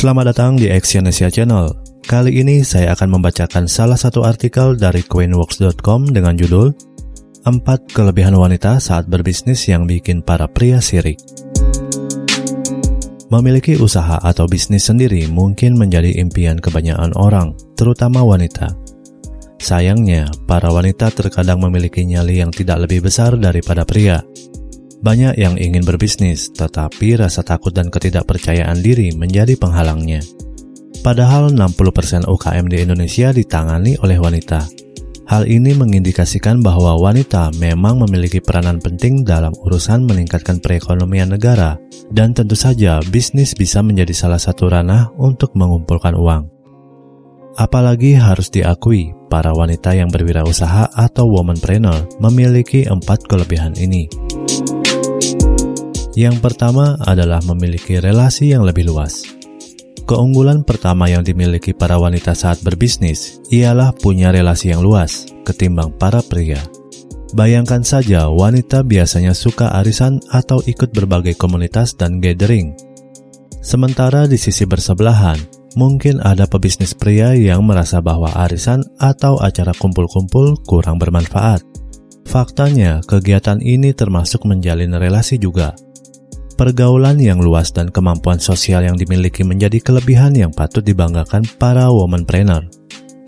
Selamat datang di Exyonesia Channel. Kali ini saya akan membacakan salah satu artikel dari queenworks.com dengan judul 4 kelebihan wanita saat berbisnis yang bikin para pria sirik. Memiliki usaha atau bisnis sendiri mungkin menjadi impian kebanyakan orang, terutama wanita. Sayangnya, para wanita terkadang memiliki nyali yang tidak lebih besar daripada pria. Banyak yang ingin berbisnis, tetapi rasa takut dan ketidakpercayaan diri menjadi penghalangnya. Padahal 60% UKM di Indonesia ditangani oleh wanita. Hal ini mengindikasikan bahwa wanita memang memiliki peranan penting dalam urusan meningkatkan perekonomian negara, dan tentu saja bisnis bisa menjadi salah satu ranah untuk mengumpulkan uang. Apalagi harus diakui, para wanita yang berwirausaha atau womanpreneur memiliki empat kelebihan ini. Yang pertama adalah memiliki relasi yang lebih luas. Keunggulan pertama yang dimiliki para wanita saat berbisnis ialah punya relasi yang luas ketimbang para pria. Bayangkan saja wanita biasanya suka arisan atau ikut berbagai komunitas dan gathering. Sementara di sisi bersebelahan, mungkin ada pebisnis pria yang merasa bahwa arisan atau acara kumpul-kumpul kurang bermanfaat. Faktanya, kegiatan ini termasuk menjalin relasi juga pergaulan yang luas dan kemampuan sosial yang dimiliki menjadi kelebihan yang patut dibanggakan para womanpreneur.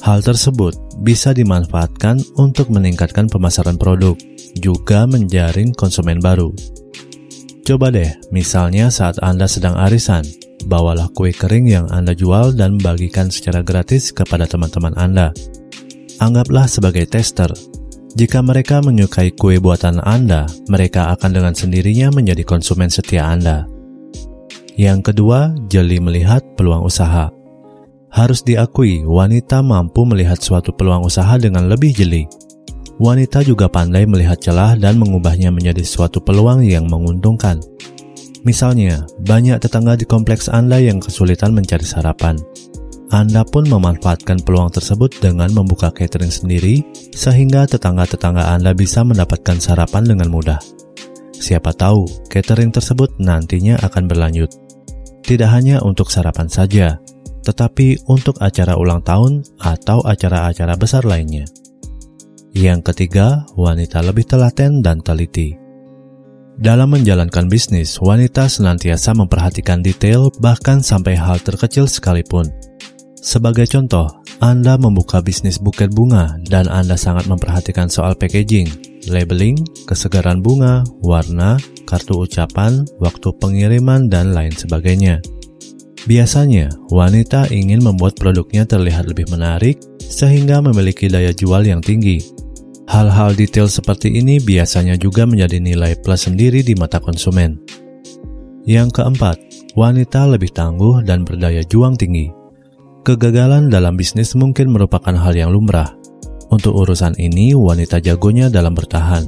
Hal tersebut bisa dimanfaatkan untuk meningkatkan pemasaran produk, juga menjaring konsumen baru. Coba deh, misalnya saat Anda sedang arisan, bawalah kue kering yang Anda jual dan bagikan secara gratis kepada teman-teman Anda. Anggaplah sebagai tester, jika mereka menyukai kue buatan Anda, mereka akan dengan sendirinya menjadi konsumen setia Anda. Yang kedua, jeli melihat peluang usaha. Harus diakui, wanita mampu melihat suatu peluang usaha dengan lebih jeli. Wanita juga pandai melihat celah dan mengubahnya menjadi suatu peluang yang menguntungkan. Misalnya, banyak tetangga di kompleks Anda yang kesulitan mencari sarapan. Anda pun memanfaatkan peluang tersebut dengan membuka catering sendiri, sehingga tetangga-tetangga Anda bisa mendapatkan sarapan dengan mudah. Siapa tahu, catering tersebut nantinya akan berlanjut. Tidak hanya untuk sarapan saja, tetapi untuk acara ulang tahun atau acara-acara besar lainnya. Yang ketiga, wanita lebih telaten dan teliti. Dalam menjalankan bisnis, wanita senantiasa memperhatikan detail bahkan sampai hal terkecil sekalipun sebagai contoh, Anda membuka bisnis buket bunga dan Anda sangat memperhatikan soal packaging, labeling, kesegaran bunga, warna, kartu ucapan, waktu pengiriman, dan lain sebagainya. Biasanya, wanita ingin membuat produknya terlihat lebih menarik sehingga memiliki daya jual yang tinggi. Hal-hal detail seperti ini biasanya juga menjadi nilai plus sendiri di mata konsumen. Yang keempat, wanita lebih tangguh dan berdaya juang tinggi. Kegagalan dalam bisnis mungkin merupakan hal yang lumrah. Untuk urusan ini, wanita jagonya dalam bertahan.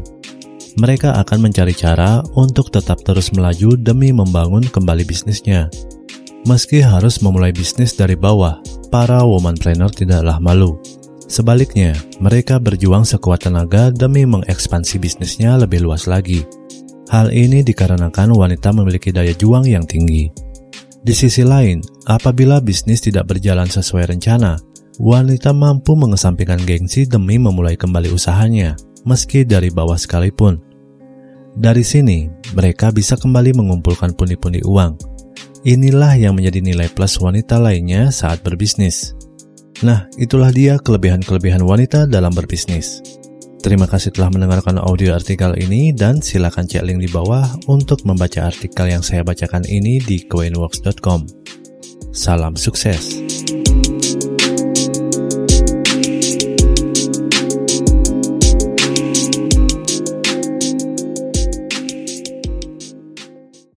Mereka akan mencari cara untuk tetap terus melaju demi membangun kembali bisnisnya. Meski harus memulai bisnis dari bawah, para womanpreneur tidaklah malu. Sebaliknya, mereka berjuang sekuat tenaga demi mengekspansi bisnisnya lebih luas lagi. Hal ini dikarenakan wanita memiliki daya juang yang tinggi. Di sisi lain, apabila bisnis tidak berjalan sesuai rencana, wanita mampu mengesampingkan gengsi demi memulai kembali usahanya, meski dari bawah sekalipun. Dari sini, mereka bisa kembali mengumpulkan pundi-pundi uang. Inilah yang menjadi nilai plus wanita lainnya saat berbisnis. Nah, itulah dia kelebihan-kelebihan wanita dalam berbisnis. Terima kasih telah mendengarkan audio artikel ini dan silakan cek link di bawah untuk membaca artikel yang saya bacakan ini di coinworks.com. Salam sukses.